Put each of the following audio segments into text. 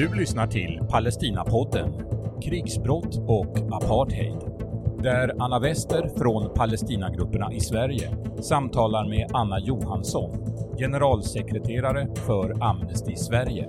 Du lyssnar till Palestinapodden, krigsbrott och apartheid. Där Anna Wester från Palestinagrupperna i Sverige samtalar med Anna Johansson, generalsekreterare för Amnesty Sverige.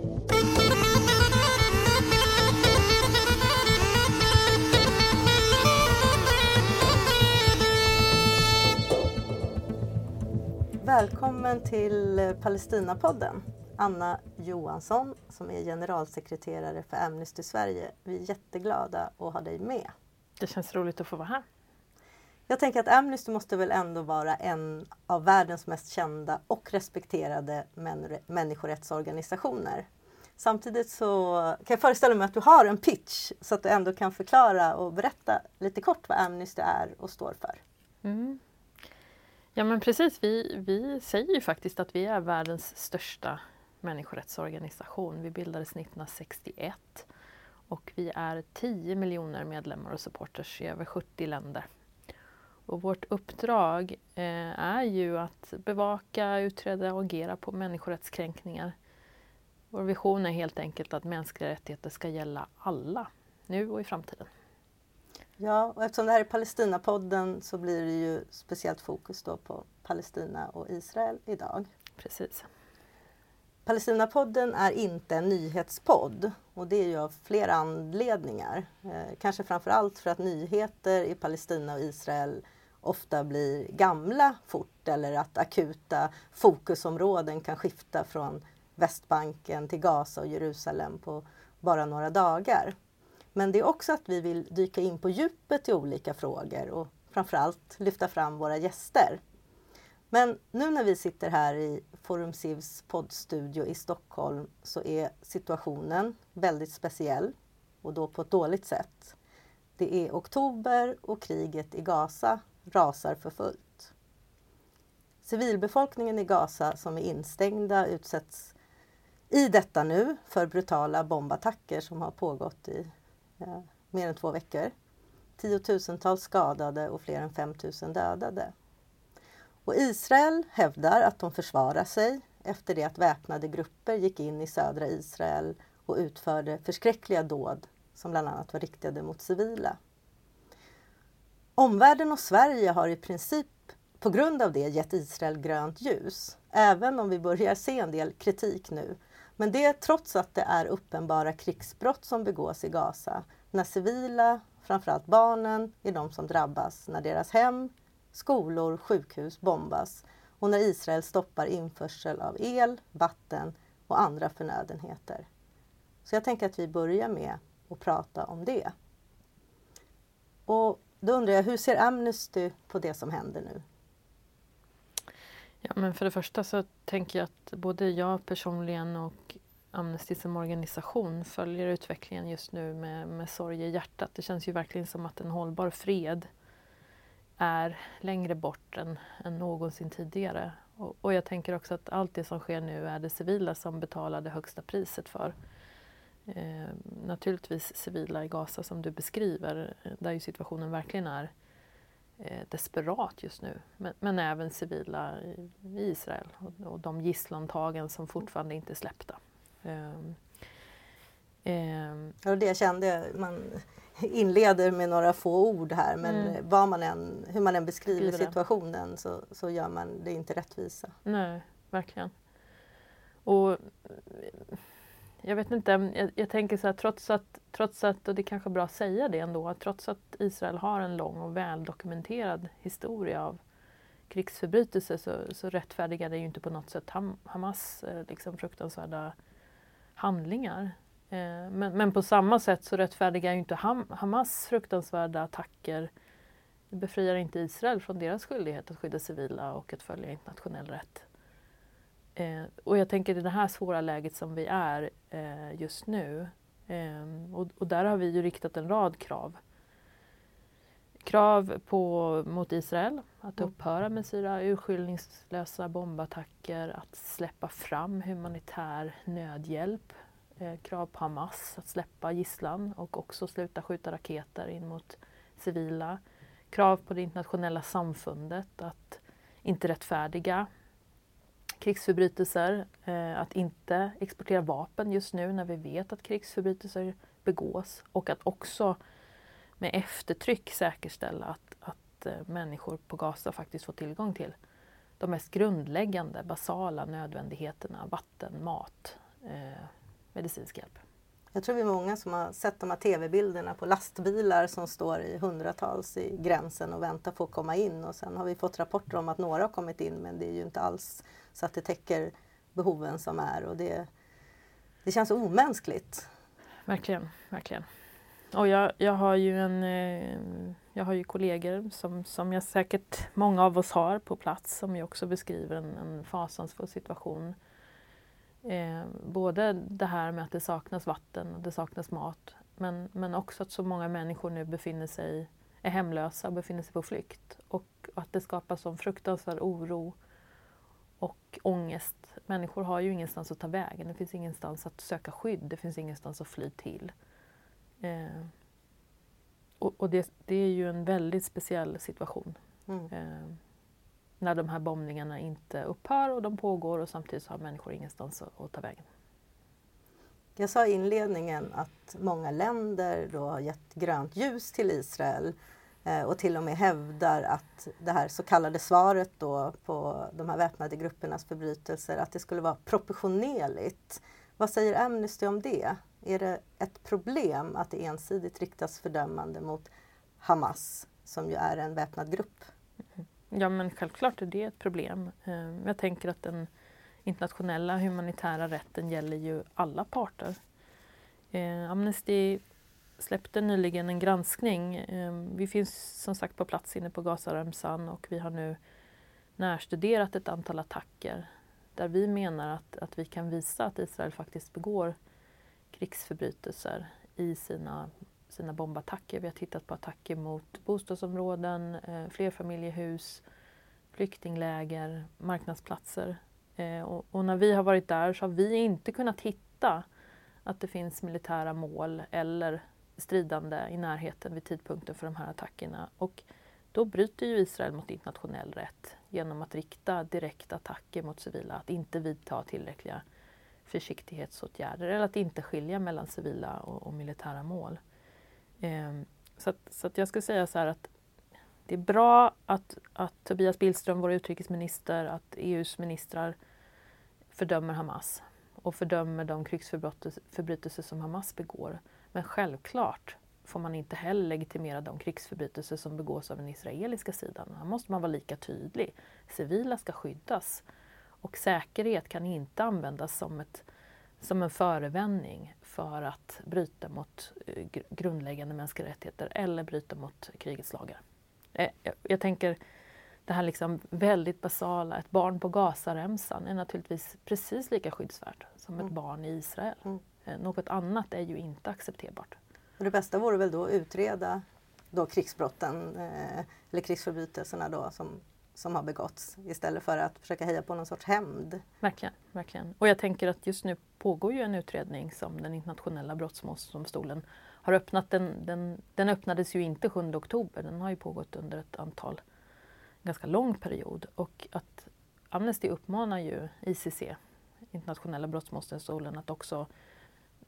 Välkommen till Palestinapodden. Anna Johansson som är generalsekreterare för Amnesty Sverige. Vi är jätteglada att ha dig med. Det känns roligt att få vara här. Jag tänker att Amnesty måste väl ändå vara en av världens mest kända och respekterade människorättsorganisationer. Samtidigt så kan jag föreställa mig att du har en pitch så att du ändå kan förklara och berätta lite kort vad Amnesty är och står för. Mm. Ja men precis, vi, vi säger ju faktiskt att vi är världens största människorättsorganisation. Vi bildades 1961 och vi är 10 miljoner medlemmar och supporters i över 70 länder. Och vårt uppdrag eh, är ju att bevaka, utreda och agera på människorättskränkningar. Vår vision är helt enkelt att mänskliga rättigheter ska gälla alla, nu och i framtiden. Ja, och eftersom det här är Palestinapodden så blir det ju speciellt fokus då på Palestina och Israel idag. Precis. Palestinapodden är inte en nyhetspodd och det är ju av flera anledningar. Eh, kanske framförallt för att nyheter i Palestina och Israel ofta blir gamla fort eller att akuta fokusområden kan skifta från Västbanken till Gaza och Jerusalem på bara några dagar. Men det är också att vi vill dyka in på djupet i olika frågor och framförallt lyfta fram våra gäster. Men nu när vi sitter här i Forum Civs poddstudio i Stockholm så är situationen väldigt speciell och då på ett dåligt sätt. Det är oktober och kriget i Gaza rasar för fullt. Civilbefolkningen i Gaza som är instängda utsätts i detta nu för brutala bombattacker som har pågått i eh, mer än två veckor. Tiotusentals skadade och fler än 5000 dödade. Och Israel hävdar att de försvarar sig efter det att väpnade grupper gick in i södra Israel och utförde förskräckliga dåd som bland annat var riktade mot civila. Omvärlden och Sverige har i princip på grund av det gett Israel grönt ljus, även om vi börjar se en del kritik nu. Men det trots att det är uppenbara krigsbrott som begås i Gaza, när civila, framförallt barnen, är de som drabbas när deras hem, skolor, sjukhus bombas och när Israel stoppar införsel av el, vatten och andra förnödenheter. Så jag tänker att vi börjar med att prata om det. Och då undrar jag, hur ser Amnesty på det som händer nu? Ja, men för det första så tänker jag att både jag personligen och Amnesty som organisation följer utvecklingen just nu med, med sorg i hjärtat. Det känns ju verkligen som att en hållbar fred är längre bort än, än någonsin tidigare. Och, och, jag tänker också att allt det som sker nu är det civila som betalar det högsta priset för. Eh, naturligtvis civila i Gaza som du beskriver, eh, där ju situationen verkligen är eh, desperat just nu. Men, men även civila i, i Israel och, och de gisslantagen som fortfarande inte är släppta. Eh, och det kände jag, man inleder med några få ord här men mm. vad man än, hur man än beskriver situationen så, så gör man det inte rättvisa. Nej, verkligen. Och jag vet inte, jag, jag, tänker så här trots att, trots att, och det är kanske är bra att säga det ändå, trots att Israel har en lång och väldokumenterad historia av krigsförbrytelser så, så rättfärdigar det ju inte på något sätt Ham, Hamas eh, liksom fruktansvärda handlingar. Eh, men, men, på samma sätt så rättfärdigar ju inte Ham Hamas fruktansvärda attacker det befriar inte Israel från deras skyldighet att skydda civila och att följa internationell rätt. Eh, och jag tänker i det här svåra läget som vi är eh, just nu eh, och, och, där har vi ju riktat en rad krav. Krav på, mot Israel att mm. upphöra med sina urskillningslösa bombattacker, att släppa fram humanitär nödhjälp eh, krav på Hamas att släppa gisslan och också sluta skjuta raketer in mot civila. krav på det internationella samfundet att inte rättfärdiga krigsförbrytelser, eh, att inte exportera vapen just nu när vi vet att krigsförbrytelser begås och att också med eftertryck säkerställa att, att eh, människor på Gaza faktiskt får tillgång till de mest grundläggande, basala nödvändigheterna, vatten, mat, eh, medicinsk hjälp. Jag tror vi är många som har sett de här tv-bilderna på lastbilar som står i hundratals i gränsen och väntar på att komma in och sen har vi fått rapporter om att några har kommit in men det är ju inte alls så att det täcker behoven som är och det, det känns omänskligt. Verkligen, verkligen. Och jag, jag har ju en eh, jag har ju kollegor som, som jag säkert många av oss har på plats som ju också beskriver en, en fasansfull situation. Eh, både det här med att det saknas vatten och det saknas mat men, men också att så många människor nu befinner sig, är hemlösa och befinner sig på flykt och att det skapar sån fruktansvärd oro och ångest. Människor har ju ingenstans att ta vägen, det finns ingenstans att söka skydd, det finns ingenstans att fly till. Eh, och, och det, det, är ju en väldigt speciell situation. Mm. Eh, när de här bombningarna inte upphör och de pågår och samtidigt har människor ingenstans att, ta vägen. Jag sa i inledningen att många länder då har gett grönt ljus till Israel eh, och till och med hävdar att det här så kallade svaret då på de här väpnade gruppernas förbrytelser, att det skulle vara proportionerligt. Vad säger Amnesty om det? Är det ett problem att det ensidigt riktas fördömande mot Hamas som ju är en väpnad grupp? Ja men självklart är det ett problem. Ehm, jag tänker att den internationella humanitära rätten gäller ju alla parter. Ehm, Amnesty släppte nyligen en granskning. Ehm, vi finns som sagt på plats inne på Gazaremsan och vi har nu närstuderat ett antal attacker där vi menar att, att vi kan visa att Israel faktiskt begår krigsförbrytelser i sina, sina bombattacker. Vi har tittat på attacker mot bostadsområden, eh, flerfamiljehus, flyktingläger, marknadsplatser. Eh, och, och, när vi har varit där så har vi inte kunnat hitta att det finns militära mål eller stridande i närheten vid tidpunkten för de här attackerna. Och då bryter ju Israel mot internationell rätt genom att rikta direkta attacker mot civila, att inte vidta tillräckliga försiktighetsåtgärder eller att inte skilja mellan civila och, och militära mål. Ehm, så att, så att jag skulle säga så här att det är bra att, att Tobias Billström, vår utrikesminister, att EUs ministrar fördömer Hamas och fördömer de krigsförbrytelser som Hamas begår. Men självklart får man inte heller legitimera de krigsförbrytelser som begås av den israeliska sidan. Här måste man vara lika tydlig. Civila ska skyddas och säkerhet kan inte användas som, ett, som en förevändning för att bryta mot eh, grundläggande mänskliga rättigheter eller bryta mot krigets lagar. Eh, jag, tänker det här liksom väldigt basala, ett barn på Gazaremsan är naturligtvis precis lika skyddsvärt som ett mm. barn i Israel. Mm. Eh, något annat är ju inte accepterbart. Och det bästa vore väl då att utreda då krigsbrotten eh, eller krigsförbrytelserna då som som har begåtts istället för att försöka heja på någon sorts hämnd. Verkligen, verkligen. Och jag tänker att just nu pågår ju en utredning som den internationella brottmålsdomstolen har öppnat. Den, den, den öppnades ju inte 7 oktober, den har ju pågått under ett antal, ganska lång period. Och att Amnesty uppmanar ju ICC, internationella brottmålsdomstolen, att också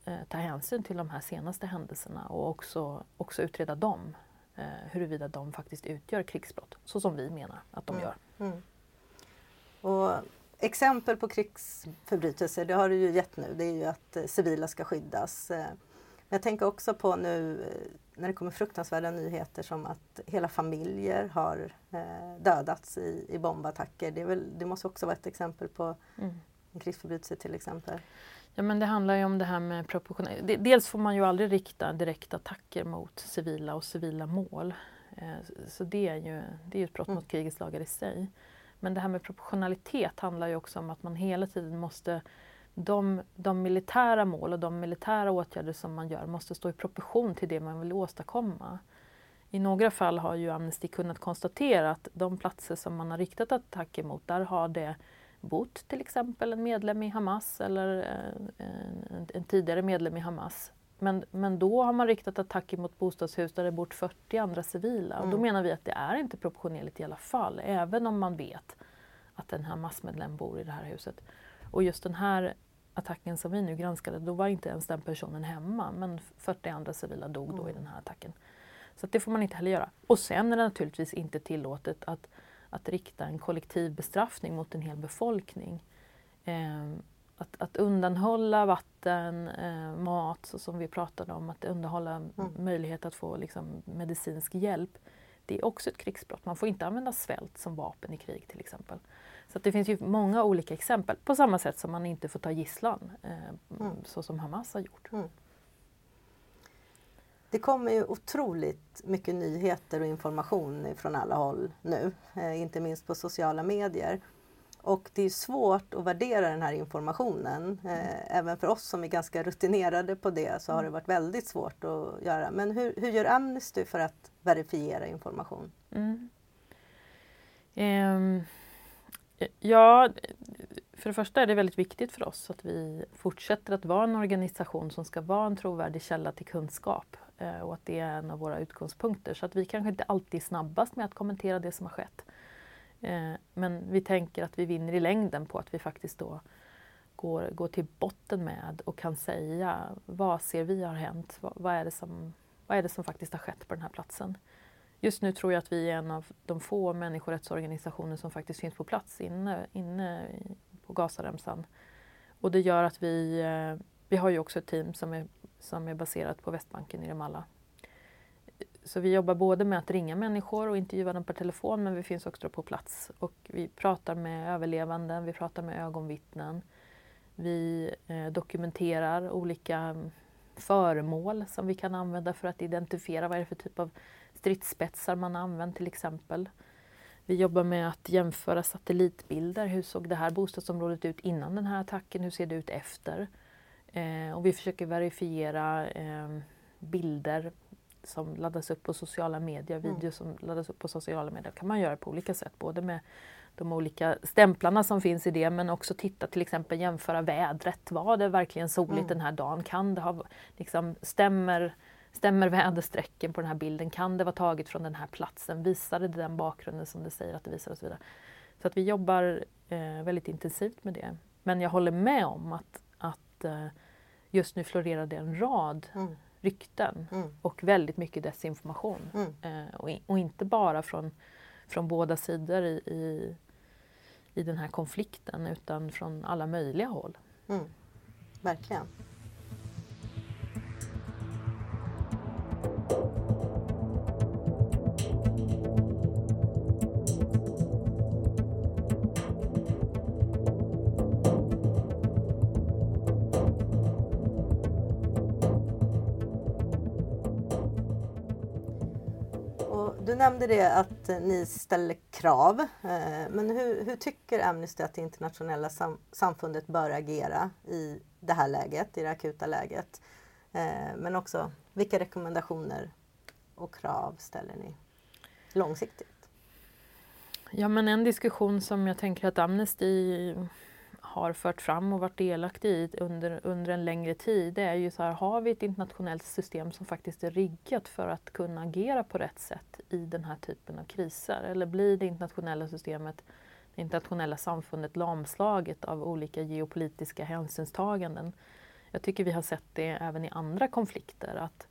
eh, ta hänsyn till de här senaste händelserna och också, också utreda dem eh, huruvida de faktiskt utgör krigsbrott, så som vi menar att de mm. gör. Mm. Och exempel på krigsförbrytelser, det har du ju gett nu, det är ju att eh, civila ska skyddas. Eh, jag tänker också på nu eh, när det kommer fruktansvärda nyheter som att hela familjer har dödats i, i bombattacker. Det, väl, det, måste också vara ett exempel på mm. en krigsförbrytelse till exempel. Ja men det handlar ju om det här med proportionalitet. Dels får man ju aldrig rikta direkta attacker mot civila och civila mål. Eh, så det är ju det är ett brott mm. mot krigets lagar i sig. Men det här med proportionalitet handlar ju också om att man hela tiden måste de, de militära mål och de militära åtgärder som man gör måste stå i proportion till det man vill åstadkomma. I några fall har ju Amnesty kunnat konstatera att de platser som man har riktat attacker mot, där har det bott till exempel en medlem i Hamas eller eh, en, en, tidigare medlem i Hamas. Men, men då har man riktat attacker mot bostadshus där det bott 40 andra civila. Och då Mm. menar vi att det är inte proportionerligt i alla fall, även om man vet att den här massmedlem bor i det här huset. Och just den här attacken som vi nu granskade, då var inte ens den personen hemma, men 40 andra civila dog då i Mm. den här attacken. Så det får man inte heller göra. Och sen är det naturligtvis inte tillåtet att, att rikta en kollektiv bestraffning mot en hel befolkning. Eh, att, att undanhålla vatten, eh, mat, så som vi pratade om, att undanhålla Mm. möjlighet att få liksom, medicinsk hjälp. Det är också ett krigsbrott. Man får inte använda svält som vapen i krig till exempel. Så det finns ju många olika exempel. På samma sätt som man inte får ta gisslan, eh, Mm. så som Hamas har gjort. Det kommer ju otroligt mycket nyheter och information från alla håll nu, eh, inte minst på sociala medier. Och det är svårt att värdera den här informationen. Eh, även för oss som är ganska rutinerade på det så har det varit väldigt svårt att göra. Men hur, hur gör Amnesty för att verifiera information? Mm. Um, ja, för det första är det väldigt viktigt för oss att vi fortsätter att vara en organisation som ska vara en trovärdig källa till kunskap Eh, och att det är en av våra utgångspunkter. Så att vi kanske inte alltid är snabbast med att kommentera det som har skett. Eh, men vi tänker att vi vinner i längden på att vi faktiskt då går, går till botten med och kan säga vad ser vi har hänt? Vad, vad, är det som, vad är det som faktiskt har skett på den här platsen? Just nu tror jag att vi är en av de få människorättsorganisationer som faktiskt finns på plats inne, inne på Gazaremsan. Och det gör att vi, eh, vi har ju också ett team som är, som är baserat på Västbanken i Ramallah. Så vi jobbar både med att ringa människor och intervjua dem per telefon men vi finns också på plats och vi pratar med överlevande, vi pratar med ögonvittnen. Vi eh, dokumenterar olika mm, föremål som vi kan använda för att identifiera vad det är för typ av stridsspetsar man har använt till exempel. Vi jobbar med att jämföra satellitbilder. Hur såg det här bostadsområdet ut innan den här attacken? Hur ser det ut efter? Eh, och vi försöker verifiera eh, bilder som laddas upp på sociala medier, Mm. videos som laddas upp på sociala medier. kan man göra på olika sätt, både med de olika stämplarna som finns i det men också titta till exempel jämföra vädret. Var det verkligen soligt Mm. den här dagen? Kan det ha, liksom, stämmer, stämmer väderstrecken på den här bilden? Kan det vara taget från den här platsen? Visade det den bakgrunden som det säger att det visar och så vidare. Så att vi jobbar eh, väldigt intensivt med det. Men jag håller med om att, att eh, just nu florerar det en rad Mm, rykten mm, och väldigt mycket desinformation. mm. Eh, och, och inte bara från, från båda sidor i, i, i den här konflikten utan från alla möjliga håll. Mm. Verkligen. Nämnde det att ni ställer krav. Eh, men hur, hur tycker Amnesty att det internationella sam, samfundet bör agera i det här läget, i det akuta läget? Eh, men också vilka rekommendationer och krav ställer ni långsiktigt? Ja, men en diskussion som jag tänker att Amnesty har fört fram och varit delaktig i under, under en längre tid, det är ju så här, har vi ett internationellt system som faktiskt är riggat för att kunna agera på rätt sätt i den här typen av kriser? Eller blir det internationella systemet, det internationella samfundet lamslaget av olika geopolitiska hänsynstaganden? Jag tycker vi har sett det även i andra konflikter, att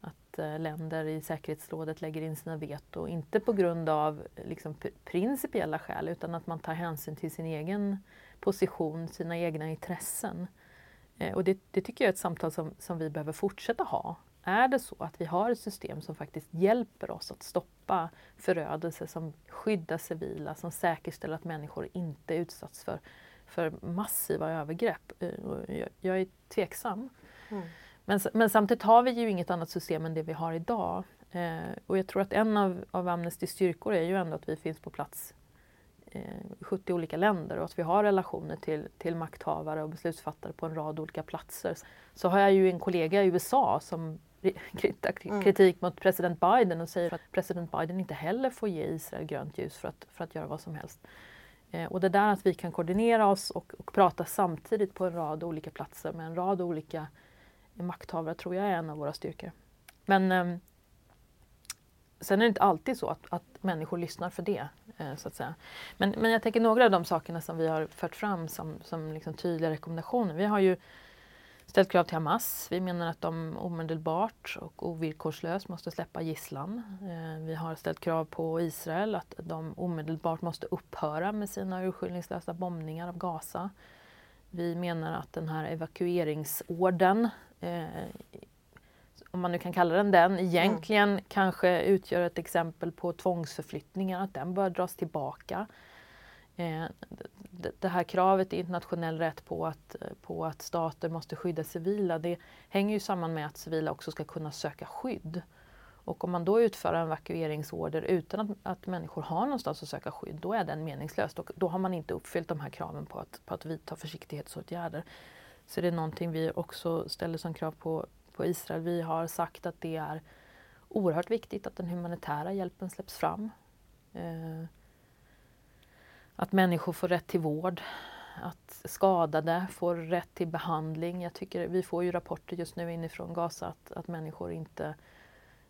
att eh, länder i säkerhetsrådet lägger in sina veto, inte på grund av liksom, principiella skäl utan att man tar hänsyn till sin egen position, sina egna intressen. Eh, och det, det tycker jag är ett samtal som, som vi behöver fortsätta ha. Är det så att vi har ett system som faktiskt hjälper oss att stoppa förödelse, som skyddar civila, som säkerställer att människor inte utsätts för, för massiva övergrepp? Eh, jag, jag är tveksam. Mm. Men, men samtidigt har vi ju inget annat system än det vi har idag. Eh, och jag tror att en av, av Amnestys styrkor är ju ändå att vi finns på plats 70 olika länder och att vi har relationer till, till makthavare och beslutsfattare på en rad olika platser. Så har jag ju en kollega i USA som ri- riktar Mm. kritik mot president Biden och säger att president Biden inte heller får ge Israel grönt ljus för att, för att göra vad som helst. Eh, och det där att vi kan koordinera oss och, och prata samtidigt på en rad olika platser med en rad olika makthavare tror jag är en av våra styrkor. Men eh, sen är det inte alltid så att, att människor lyssnar för det. Eh, så att säga. Men, men jag tänker några av de sakerna som vi har fört fram som, som liksom tydliga rekommendationer. Vi har ju ställt krav till Hamas. Vi menar att de omedelbart och ovillkorslöst måste släppa gisslan. Eh, vi har ställt krav på Israel att de omedelbart måste upphöra med sina urskillningslösa bombningar av Gaza. Vi menar att den här evakueringsorden, eh, om man nu kan kalla den den, egentligen mm. kanske utgör ett exempel på tvångsförflyttningar, att den bör dras tillbaka. Eh, det här kravet i internationell rätt på att, på att stater måste skydda civila, det hänger ju samman med att civila också ska kunna söka skydd. Och om man då utför en evakueringsorder utan att, att människor har någonstans att söka skydd, då är den meningslös. Då, då har man inte uppfyllt de här kraven på att, på att vidta försiktighetsåtgärder. Så det är någonting vi också ställer som krav på, på Israel. Vi har sagt att det är oerhört viktigt att den humanitära hjälpen släpps fram. Eh, att människor får rätt till vård, att skadade får rätt till behandling. Jag tycker, vi får ju rapporter just nu inifrån Gaza att, att människor inte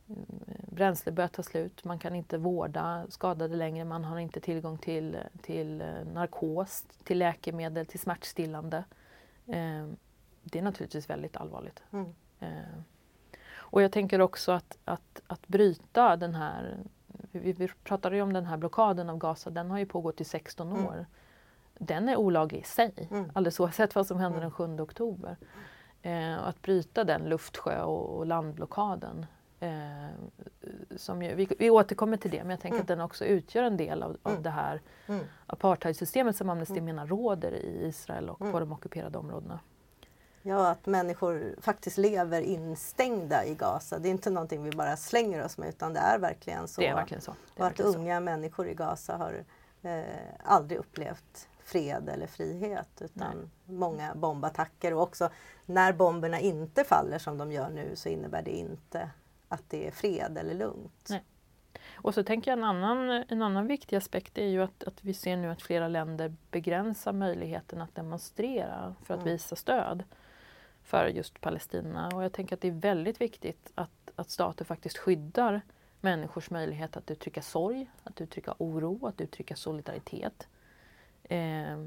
eh, bränsle börjar ta slut, man kan inte vårda skadade längre, man har inte tillgång till, till eh, narkos, till läkemedel, till smärtstillande. Eh, det är naturligtvis väldigt allvarligt. Mm. Eh, och jag tänker också att, att, att bryta den här, vi, vi pratade ju om den här blockaden av Gaza, den har ju pågått i 16 mm. år. Mm. Den är olaglig i sig, mm. alldeles oavsett vad som hände den 7 mm. oktober. Eh, att bryta den luftsjö och, och landblockaden Eh, som ju, vi, vi återkommer till det, men jag tänker mm. att den också utgör en del av, av mm. det här mm. apartheidsystemet som Amnesty mm. menar råder i Israel och på mm. de ockuperade områdena. Ja, att människor faktiskt lever instängda i Gaza. Det är inte någonting vi bara slänger oss med utan det är verkligen så. Det är verkligen så. och att unga så. människor i Gaza har eh, aldrig upplevt fred eller frihet utan Nej. många bombattacker och också när bomberna inte faller som de gör nu så innebär det inte att det är fred eller lugnt. Nej. Och så tänker jag en annan, en annan viktig aspekt är ju att, att vi ser nu att flera länder begränsar möjligheten att demonstrera för att mm. visa stöd för just Palestina. Och jag tänker att det är väldigt viktigt att, att stater faktiskt skyddar människors möjlighet att uttrycka sorg, att uttrycka oro, att uttrycka solidaritet. Eh,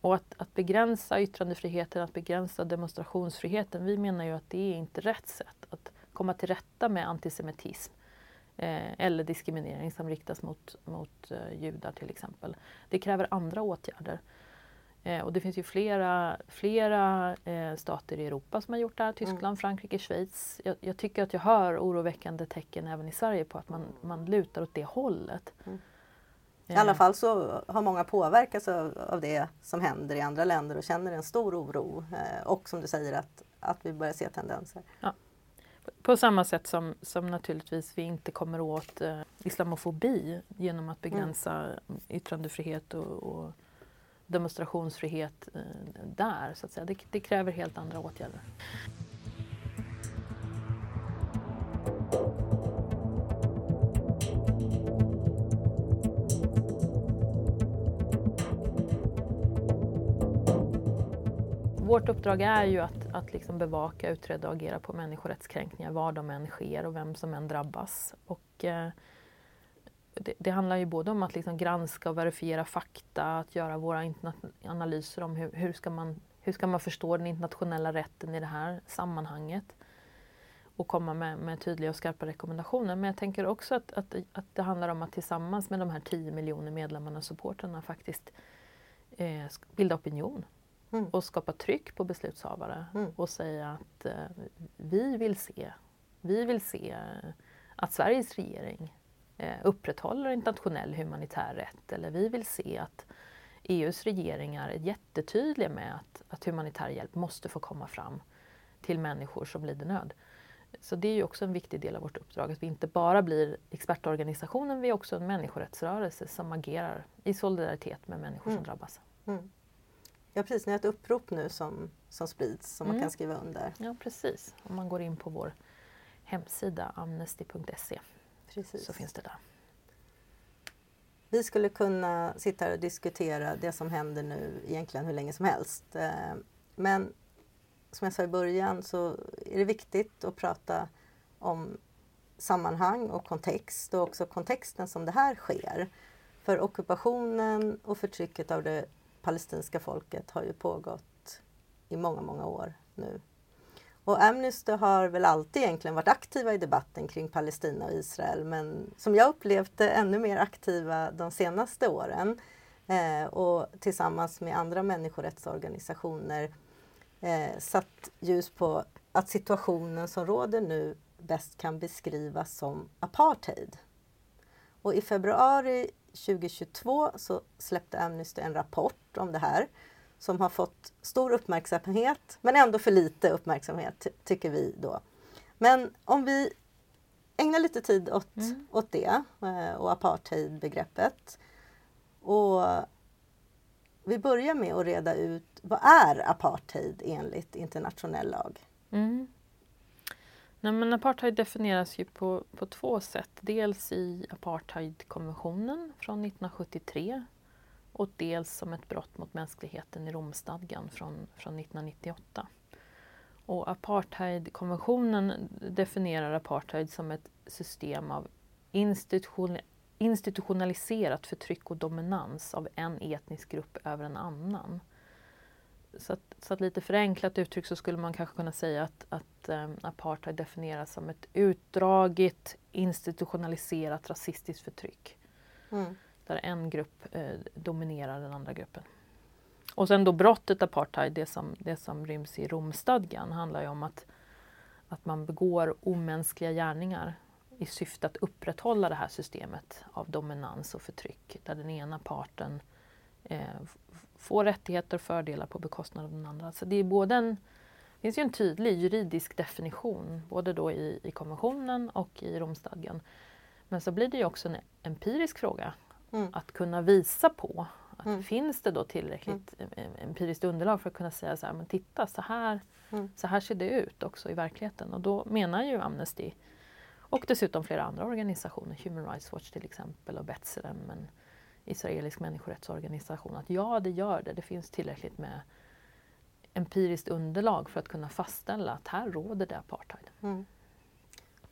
och att, att begränsa yttrandefriheten, att begränsa demonstrationsfriheten, vi menar ju att det är inte rätt sätt att komma till rätta med antisemitism eh, eller diskriminering som riktas mot, mot eh, judar till exempel. Det kräver andra åtgärder. Eh, och det finns ju flera, flera eh, stater i Europa som har gjort det här. Tyskland, mm. Frankrike, Schweiz. Jag, jag, tycker att jag hör oroväckande tecken även i Sverige på att man, man lutar åt det hållet. Mm. I alla fall så har många påverkats av, av det som händer i andra länder och känner en stor oro. Eh, och som du säger att, att vi börjar se tendenser. Ja. På samma sätt som, som naturligtvis vi inte kommer åt eh, islamofobi genom att begränsa mm. yttrandefrihet och, och demonstrationsfrihet eh, där. Så att säga. Det, det kräver helt andra åtgärder. vårt uppdrag är ju att, att liksom bevaka, utreda och agera på människorättskränkningar var de än sker och vem som än drabbas. Och, eh, det, det, handlar ju både om att liksom granska och verifiera fakta, att göra våra analyser om hur, hur, ska man, hur ska man förstå den internationella rätten i det här sammanhanget och komma med, med tydliga och skarpa rekommendationer. Men jag tänker också att, att, att det handlar om att tillsammans med de här 10 miljoner medlemmarna och supporterna faktiskt eh, bilda opinion mm. och skapa tryck på beslutshavare mm. och säga att eh, vi vill se, vi vill se att Sveriges regering upprätthåller internationell humanitär rätt eller vi vill se att EUs regeringar är jättetydliga med att, att humanitär hjälp måste få komma fram till människor som lider nöd. Så det är ju också en viktig del av vårt uppdrag, att vi inte bara blir expertorganisationen, vi är också en människorättsrörelse som agerar i solidaritet med människor mm. som drabbas. Mm. Ja precis, ni har ett upprop nu som, som sprids som mm. man kan skriva under. Ja precis, om man går in på vår hemsida amnesty.se så finns det där. Vi skulle kunna sitta här och diskutera det som händer nu egentligen hur länge som helst. Eh, men som jag sa i början så är det viktigt att prata om sammanhang och kontext och också kontexten som det här sker. För ockupationen och förtrycket av det palestinska folket har ju pågått i många, många år nu. Och Amnesty har väl alltid egentligen varit aktiva i debatten kring Palestina och Israel men som jag upplevt det ännu mer aktiva de senaste åren eh, och tillsammans med andra människorättsorganisationer eh, satt ljus på att situationen som råder nu bäst kan beskrivas som apartheid. Och i februari 2022 så släppte Amnesty en rapport om det här som har fått stor uppmärksamhet, men ändå för lite uppmärksamhet tycker vi då. Men om vi ägnar lite tid åt, mm. åt det eh, och apartheidbegreppet. Och vi börjar med att reda ut vad är apartheid enligt internationell lag? Mm. Nej, men apartheid definieras ju på, på två sätt. Dels i apartheidkonventionen från 1973 och dels som ett brott mot mänskligheten i Romstadgan från, från 1998. Och apartheidkonventionen definierar apartheid som ett system av institution, institutionaliserat förtryck och dominans av en etnisk grupp över en annan. Så att, så att lite förenklat uttryck så skulle man kanske kunna säga att, att eh, apartheid definieras som ett utdraget institutionaliserat rasistiskt förtryck. Mm. Där en grupp eh, dominerar den andra gruppen. Och sen då brottet apartheid, det som, det som ryms i Romstadgan, handlar ju om att, att man begår omänskliga gärningar i syfte att upprätthålla det här systemet av dominans och förtryck där den ena parten eh, får rättigheter och fördelar på bekostnad av den andra. Så det är både en, det finns ju en tydlig juridisk definition både då i, i konventionen och i Romstadgan. Men så blir det ju också en empirisk fråga Mm. Att kunna visa på att mm. finns det då tillräckligt mm. empiriskt underlag för att kunna säga så här, men titta så här, mm. så här ser det ut också i verkligheten. Och då menar ju Amnesty och dessutom flera andra organisationer, Human Rights Watch till exempel och B'Tselem, en israelisk människorättsorganisation, att ja det gör det. Det finns tillräckligt med empiriskt underlag för att kunna fastställa att här råder det apartheid.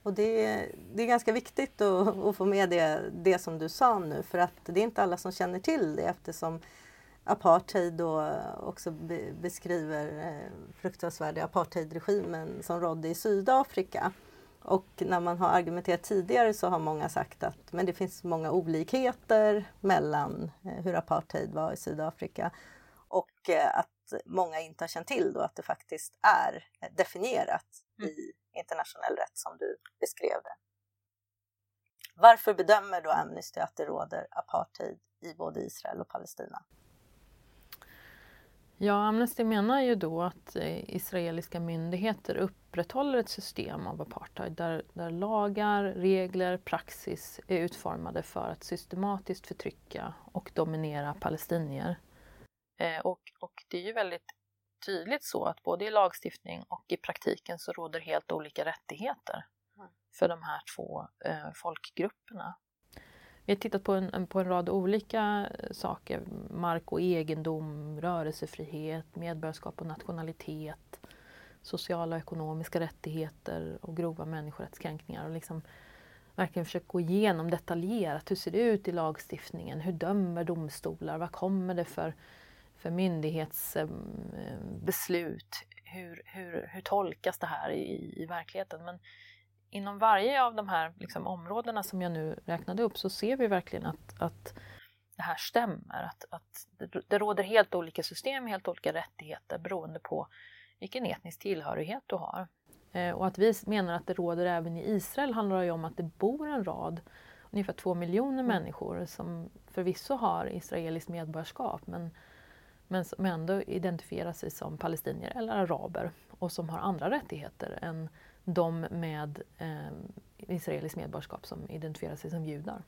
Och det, det är ganska viktigt att, att, få med det, det som du sa nu för att det är inte alla som känner till det eftersom apartheid då också be, beskriver eh, fruktansvärda apartheidregimen som rådde i Sydafrika. Och när man har argumenterat tidigare så har många sagt att men det finns många olikheter mellan eh, hur apartheid var i Sydafrika och eh, att många inte har känt till då att det faktiskt är definierat mm. i internationell rätt som du beskrev det. Varför bedömer då Amnesty att det råder apartheid i både Israel och Palestina? Ja, Amnesty menar ju då att eh, israeliska myndigheter upprätthåller ett system av apartheid där, där lagar, regler, praxis är utformade för att systematiskt förtrycka och dominera palestinier. Eh, och, och det är ju väldigt tydligt så att både i lagstiftning och i praktiken så råder helt olika rättigheter mm. för de här två eh, folkgrupperna. Vi har tittat på en, på en rad olika eh, saker, mark och egendom, rörelsefrihet, medborgarskap och nationalitet, sociala och ekonomiska rättigheter och grova människorättskränkningar. Och liksom verkligen försökt gå igenom detaljerat, hur ser det ut i lagstiftningen, hur dömer domstolar, vad kommer det för för myndighetsbeslut. Hur, hur, hur tolkas det här i, i verkligheten? Men inom varje av de här liksom, områdena som jag nu räknade upp så ser vi verkligen att, att det här stämmer. Att, att det, det råder helt olika system, helt olika rättigheter beroende på vilken etnisk tillhörighet du har. Eh, och att vi menar att det råder även i Israel handlar ju om att det bor en rad, ungefär två miljoner mm. människor som förvisso har israeliskt medborgarskap men men som ändå identifierar sig som palestinier eller araber och som har andra rättigheter än de med eh, israeliskt medborgarskap som identifierar sig som judar.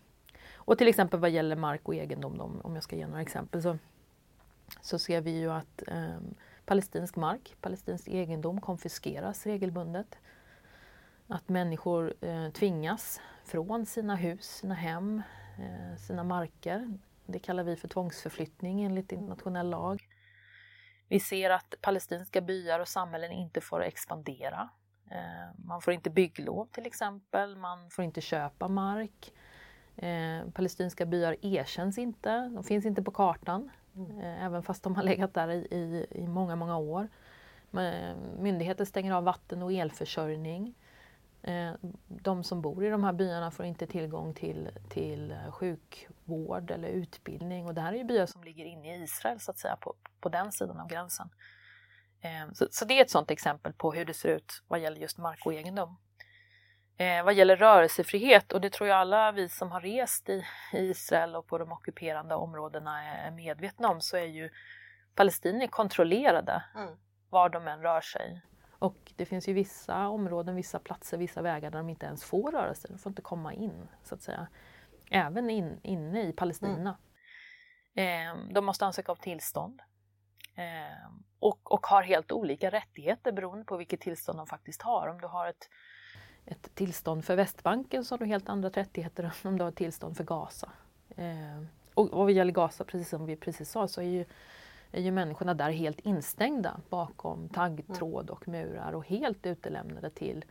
Och till exempel vad gäller mark och egendom, om jag ska ge några exempel, så, så ser vi ju att eh, palestinsk mark, palestinsk egendom konfiskeras regelbundet. Att människor eh, tvingas från sina hus, sina hem, eh, sina marker det kallar vi för tvångsförflyttning enligt internationell lag. Vi ser att palestinska byar och samhällen inte får expandera. Eh, man får inte bygglov till exempel, man får inte köpa mark. Eh, palestinska byar erkänns inte, de finns inte på kartan. Mm. Eh, även fast de har legat där i, i, i många, många år. Myndigheter stänger av vatten och elförsörjning. Eh, de som bor i de här byarna får inte tillgång till, till sjukvård eller utbildning och det här är ju byar som ligger inne i Israel så att säga på, på den sidan av gränsen. Eh, så, så, det är ett sådant exempel på hur det ser ut vad gäller just mark och egendom. Eh, vad gäller rörelsefrihet, och det tror jag alla vi som har rest i, i Israel och på de ockuperande områdena är, medvetna om, så är ju palestinier kontrollerade mm. var de än rör sig. Och det finns ju vissa områden, vissa platser, vissa vägar där de inte ens får röra sig. De får inte komma in, så att säga. Även in, inne i Palestina. Mm. Eh, de måste ansöka om tillstånd. Eh, och, och har helt olika rättigheter beroende på vilket tillstånd de faktiskt har. Om du har ett, ett tillstånd för Västbanken så har du helt andra rättigheter än om du har ett tillstånd för Gaza. Eh, och vad gäller Gaza, precis som vi precis sa, så är ju är ju människorna där helt instängda bakom taggtråd och murar och helt utelämnade till,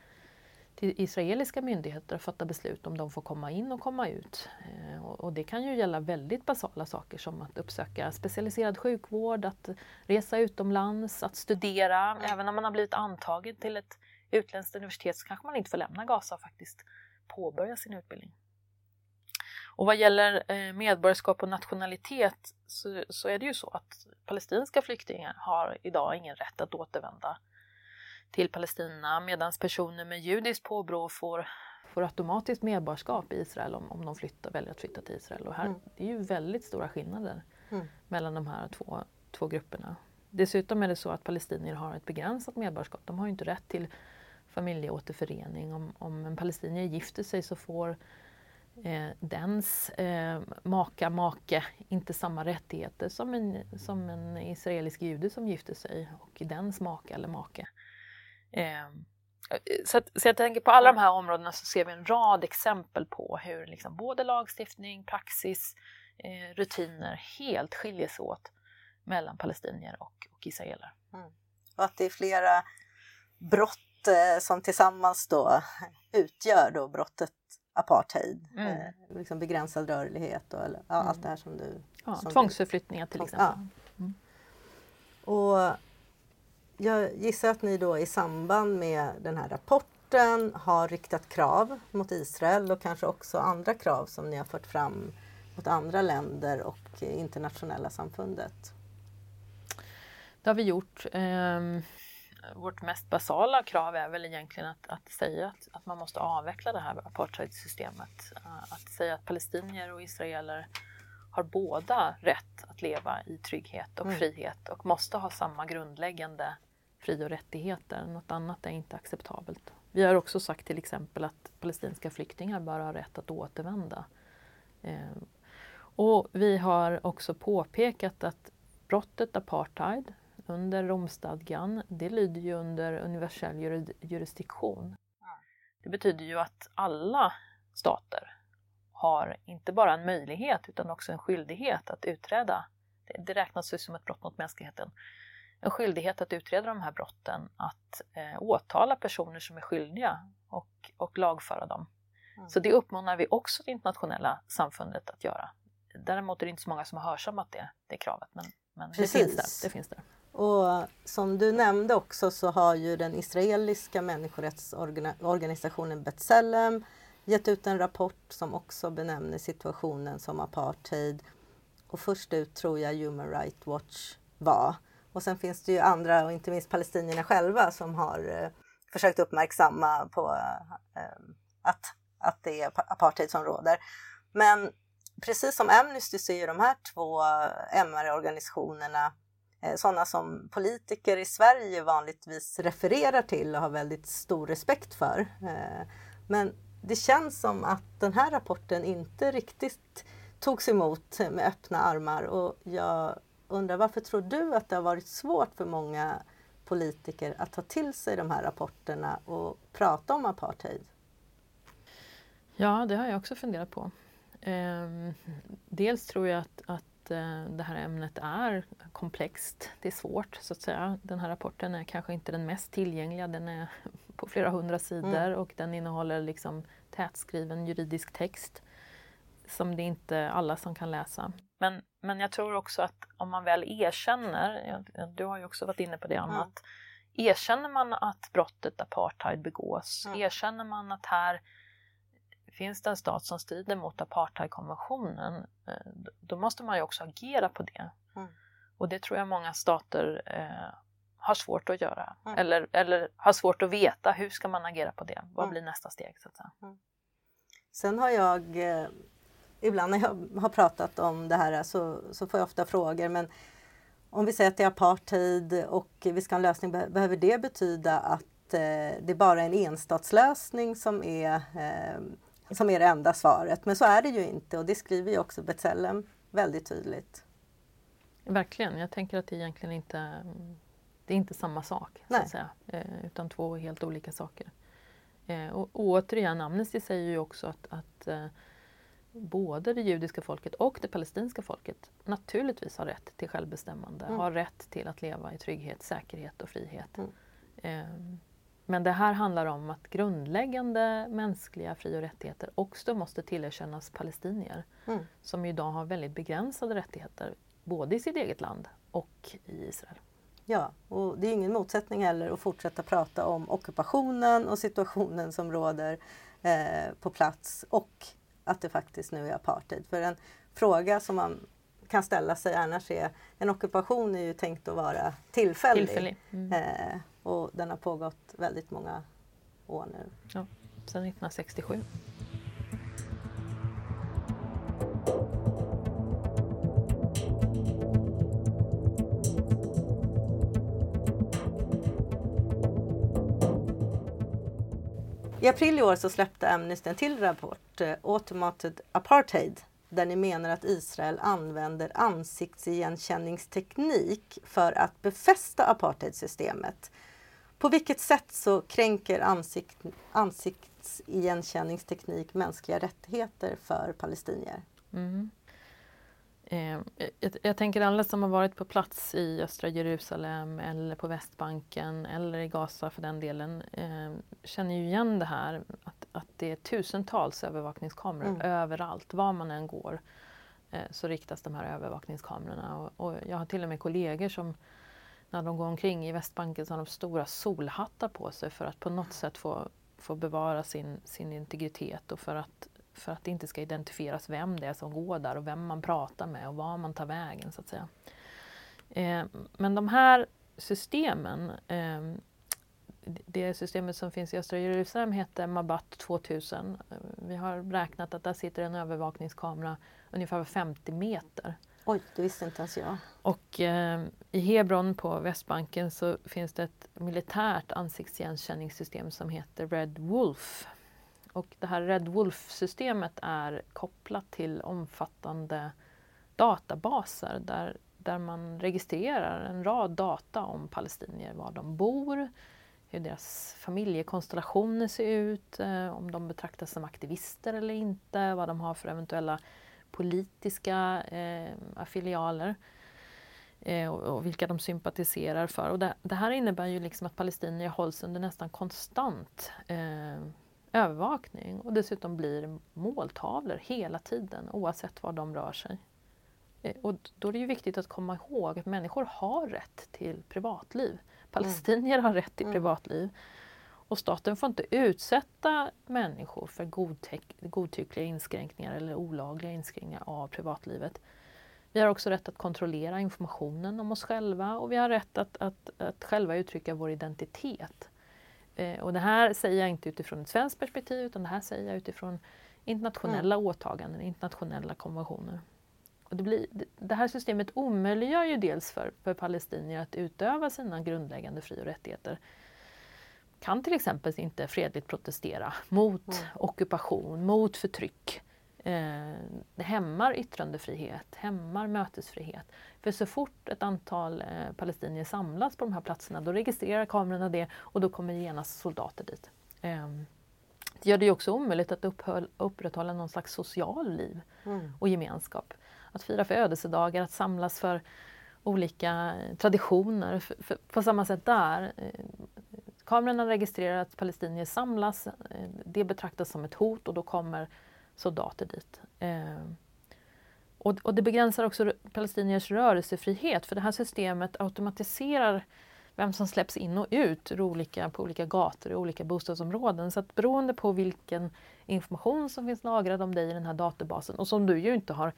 till israeliska myndigheter att fatta beslut om de får komma in och komma ut. Eh, och, och, det kan ju gälla väldigt basala saker som att uppsöka specialiserad sjukvård, att resa utomlands, att studera. Mm. Även om man har blivit antagen till ett utländskt universitet så kanske man inte får lämna Gaza och faktiskt påbörja sin utbildning. Och vad gäller eh, medborgarskap och nationalitet så, så, är det ju så att palestinska flyktingar har idag ingen rätt att återvända till Palestina medan personer med judiskt påbrå får, får automatiskt medborgarskap i Israel om, om de flyttar, väljer att flytta till Israel. Och här, mm. Det är ju väldigt stora skillnader mm. mellan de här två, två grupperna. Dessutom är det så att palestinier har ett begränsat medborgarskap. De har ju inte rätt till familjeåterförening. Om, om en palestinier gifter sig så får eh, dens eh, maka, make inte samma rättigheter som en, som en israelisk jude som gifter sig och dens maka eller make. Eh, så, att, så jag tänker på alla de här områdena så ser vi en rad exempel på hur liksom både lagstiftning, praxis, eh, rutiner helt skiljer sig åt mellan palestinier och, och israeler. Mm. Och att det är flera brott eh, som tillsammans då utgör då brottet apartheid, mm. eh, liksom begränsad rörlighet och eller, ja, mm. allt det här som du... Ja, som tvångsförflyttningar till exempel. Ja. Mm. Och jag gissar att ni då i samband med den här rapporten har riktat krav mot Israel och kanske också andra krav som ni har fört fram mot andra länder och internationella samfundet. Det har vi gjort. Um vårt mest basala krav är väl egentligen att, att säga att, att man måste avveckla det här apartheidsystemet. Uh, att säga att palestinier och israeler har båda rätt att leva i trygghet och mm. frihet och måste ha samma grundläggande fri och rättigheter. Något annat är inte acceptabelt. Vi har också sagt till exempel att palestinska flyktingar bör ha rätt att återvända. Eh, och vi har också påpekat att brottet apartheid under Romstadgan, det lyder ju under universell jurisdiktion. Det betyder ju att alla stater har inte bara en möjlighet utan också en skyldighet att utreda, det räknas ju som ett brott mot mänskligheten, en skyldighet att utreda de här brotten, att eh, åtala personer som är skyldiga och, och lagföra dem. Mm. Så det uppmanar vi också det internationella samfundet att göra. Däremot är det inte så många som har hörsammat det, det kravet, men, men det finns där. Det finns där. Och som du nämnde också så har ju den israeliska människorättsorganisationen B'Tselem gett ut en rapport som också benämner situationen som apartheid. Och först ut tror jag Human Rights Watch var. Och sen finns det ju andra, och inte minst palestinierna själva, som har eh, försökt uppmärksamma på eh, eh att, att det är apartheid som råder. Men precis som Amnesty så är de här två eh, MR-organisationerna Eh, sådana som politiker i Sverige vanligtvis refererar till och har väldigt stor respekt för. Eh, men det känns som att den här rapporten inte riktigt togs emot med öppna armar och jag undrar varför tror du att det har varit svårt för många politiker att ta till sig de här rapporterna och prata om apartheid? Ja, det har jag också funderat på. Ehm, dels tror jag att, att att eh, det här ämnet är komplext. Det är svårt så att säga. Den här rapporten är kanske inte den mest tillgängliga. Den är på flera hundra sidor mm. och den innehåller liksom tätskriven juridisk text som det inte är alla som kan läsa. Men, men jag tror också att om man väl erkänner, du har ju också varit inne på det Anna, mm. erkänner man att brottet apartheid begås, mm. erkänner man att här finns det en stat som strider mot apartheidkonventionen, eh, då måste man ju också agera på det. Mm. Och det tror jag många stater eh, har svårt att göra. Mm. Eller, eller har svårt att veta hur ska man agera på det? Vad mm. blir nästa steg? Så. Mm. Sen har jag eh, ibland när jag har pratat om det här så, så får jag ofta frågor men om vi säger att det är apartheid och vi ska ha en lösning, behöver det betyda att eh, det är bara en enstatslösning som är, eh, som är det enda svaret? Men så är det ju inte och det skriver ju också B'Tselem väldigt tydligt. Verkligen, jag tänker att det egentligen inte det är inte samma sak, så att säga, eh, utan två helt olika saker. Eh, och, och återigen, Amnesty säger ju också att, att eh, både det judiska folket och det palestinska folket naturligtvis har rätt till självbestämmande, mm. har rätt till att leva i trygghet, säkerhet och frihet. Mm. Men det här handlar om att grundläggande mänskliga fri och rättigheter också måste tillerkännas palestinier mm. som idag har väldigt begränsade rättigheter både i sitt eget land och i Israel. Ja, och det är ingen motsättning heller att fortsätta prata om ockupationen och situationen som råder eh, på plats och att det faktiskt nu är apartheid. För en fråga som man kan ställa sig annars är, en ockupation är ju tänkt att vara tillfällig. tillfällig. Mm. Eh, och den har pågått väldigt många år nu. Ja, sedan 1967. I april i år så släppte Amnesty en till rapport, eh, Automated Apartheid, där ni menar att Israel använder ansiktsigenkänningsteknik för att befästa apartheidsystemet. På vilket sätt så kränker ansikt, ansiktsigenkänningsteknik mänskliga rättigheter för palestinier? Mm. Eh, jag, jag, tänker alla som har varit på plats i östra Jerusalem eller på Västbanken eller i Gaza för den delen eh, känner ju igen det här att, att det är tusentals övervakningskameror mm. överallt. Var man än går eh, så riktas de här övervakningskamerorna. Och, och, jag har till och med kollegor som när de går omkring i Västbanken så har de stora solhattar på sig för att på något sätt få, få bevara sin, sin integritet och för att för att det inte ska identifieras vem det är som går där och vem man pratar med och var man tar vägen så att säga. Eh, men de här systemen, eh, det systemet som finns i östra Jerusalem heter Mabat 2000. Vi har räknat att där sitter en övervakningskamera ungefär 50 meter. Oj, det visste inte ens jag. Och eh, i Hebron på Västbanken så finns det ett militärt ansiktsigenkänningssystem som heter Red Wolf. Och det här Red Wolf-systemet är kopplat till omfattande databaser där, där man registrerar en rad data om palestinier, var de bor, hur deras familjekonstellationer ser ut, eh, om de betraktas som aktivister eller inte, vad de har för eventuella politiska eh, affilialer eh, och, och, vilka de sympatiserar för. Och det, det, här innebär ju liksom att palestinier hålls under nästan konstant eh, övervakning och dessutom blir måltavlor hela tiden oavsett var de rör sig. Eh, och då är det ju viktigt att komma ihåg att människor har rätt till privatliv. Palestinier mm. har rätt till mm. privatliv. Och staten får inte utsätta människor för godtyckliga inskränkningar eller olagliga inskränkningar av privatlivet. Vi har också rätt att kontrollera informationen om oss själva och vi har rätt att, att, att själva uttrycka vår identitet. Eh, och det här säger jag inte utifrån ett svenskt perspektiv utan det här säger jag utifrån internationella mm. åtaganden, internationella konventioner. Och det, blir, det här systemet omöjliggör ju dels för, för palestinier att utöva sina grundläggande fri och rättigheter. Kan till exempel inte fredligt protestera mot mm. ockupation, mot förtryck. Eh, det hämmar yttrandefrihet, hämmar mötesfrihet. För så fort ett antal eh, palestinier samlas på de här platserna då registrerar kamerorna det och då kommer genast soldater dit. Eh, det gör det också omöjligt att upphöll, upprätthålla någon slags social liv mm. och gemenskap. att fira födelsedagar, att samlas för olika traditioner. För, för, på samma sätt där. Eh, kamerorna registrerar att palestinier samlas. Eh, det betraktas som ett hot och då kommer soldater dit. Eh, och, och det begränsar också palestiniers rörelsefrihet för det här systemet automatiserar vem som släpps in och ut ur olika, på olika gator och olika bostadsområden. Så att beroende på vilken information som finns lagrad om dig i den här databasen och som du ju inte har,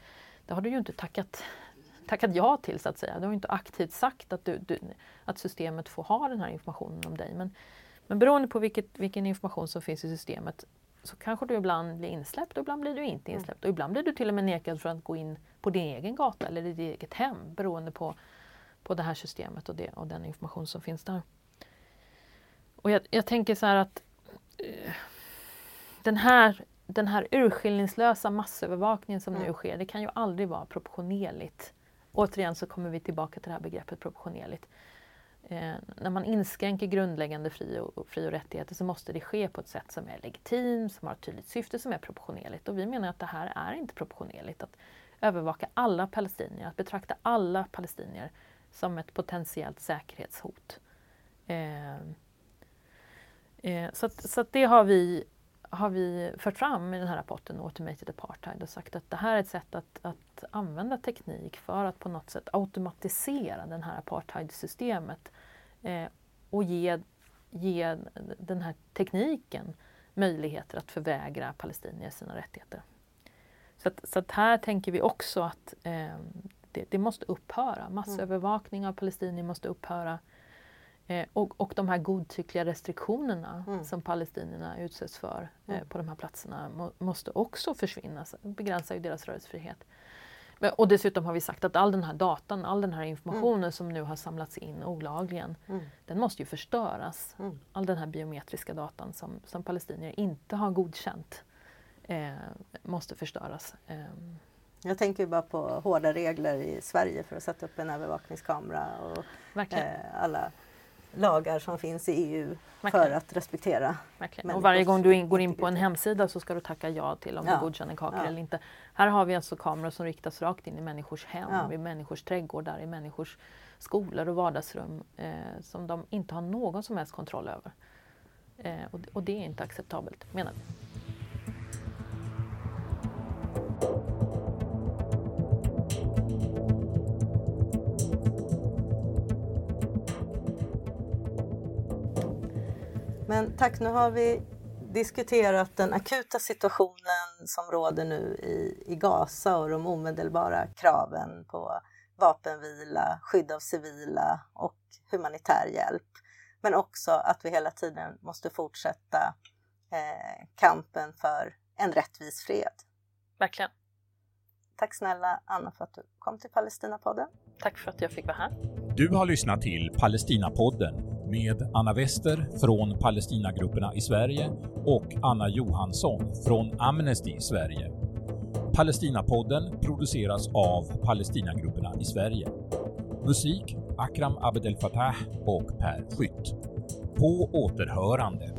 det har du ju inte tackat, tackat ja till så att säga. Du har inte aktivt sagt att, du, du, att systemet får ha den här informationen om dig. Men, men beroende på vilket, vilken information som finns i systemet så kanske du ibland blir insläppt och ibland blir du inte mm. insläppt. Och ibland blir du till och med nekad för att gå in på din egen gata eller ditt eget hem beroende på, på det här systemet och, det, och den information som finns där. Och jag, jag tänker så här att uh, den, här, den här urskillningslösa massövervakningen som mm. nu sker, det kan ju aldrig vara proportionerligt. Återigen så kommer vi tillbaka till det här begreppet proportionerligt. Eh, när man inskränker grundläggande fri och, fri och rättigheter så måste det ske på ett sätt som är legitimt, som har ett tydligt syfte, som är proportionerligt. Och vi menar att det här är inte proportionerligt. Att övervaka alla palestinier, att betrakta alla palestinier som ett potentiellt säkerhetshot. Eh, eh, så att, så att det har vi, har vi fört fram i den här rapporten Automated Apartheid och sagt att det här är ett sätt att, att använda teknik för att på något sätt automatisera det här apartheidsystemet eh, och ge, ge den här tekniken möjligheter att förvägra palestinier sina rättigheter. Så, att, så att här tänker vi också att eh, det, det, måste upphöra. Massövervakning av palestinier måste upphöra. Eh, och, och de här godtyckliga restriktionerna mm. som palestinierna utsätts för eh, mm. på de här platserna må, måste också försvinna. Begränsar ju deras rörelsefrihet. Men, och dessutom har vi sagt att all den här datan, all den här informationen mm. som nu har samlats in olagligen, mm. den måste ju förstöras. Mm. All den här biometriska datan som, som palestinier inte har godkänt eh, måste förstöras. Eh. Jag tänker bara på hårda regler i Sverige för att sätta upp en övervakningskamera och eh, alla lagar som finns i EU Verkligen. för att respektera. Verkligen. Och varje gång du in, går in på en hemsida så ska du tacka ja till om ja. du godkänner kakor ja. eller inte. Här har vi alltså kameror som riktas rakt in i människors hem, ja. i människors trädgårdar, i människors skolor och vardagsrum eh, som de inte har någon som helst kontroll över. Eh, och, och det är inte acceptabelt menar vi. Men tack, nu har vi diskuterat den akuta situationen som råder nu i, i Gaza och de omedelbara kraven på vapenvila, skydd av civila och humanitär hjälp. Men också att vi hela tiden måste fortsätta eh, kampen för en rättvis fred. Verkligen. Tack snälla Anna för att du kom till Palestinapodden. Tack för att jag fick vara här. Du har lyssnat till Palestinapodden med Anna Wester från Palestinagrupperna i Sverige och Anna Johansson från Amnesty Sverige. Palestinapodden produceras av Palestinagrupperna i Sverige. Musik Akram Abdel Fattah och Per Skytt. På återhörande.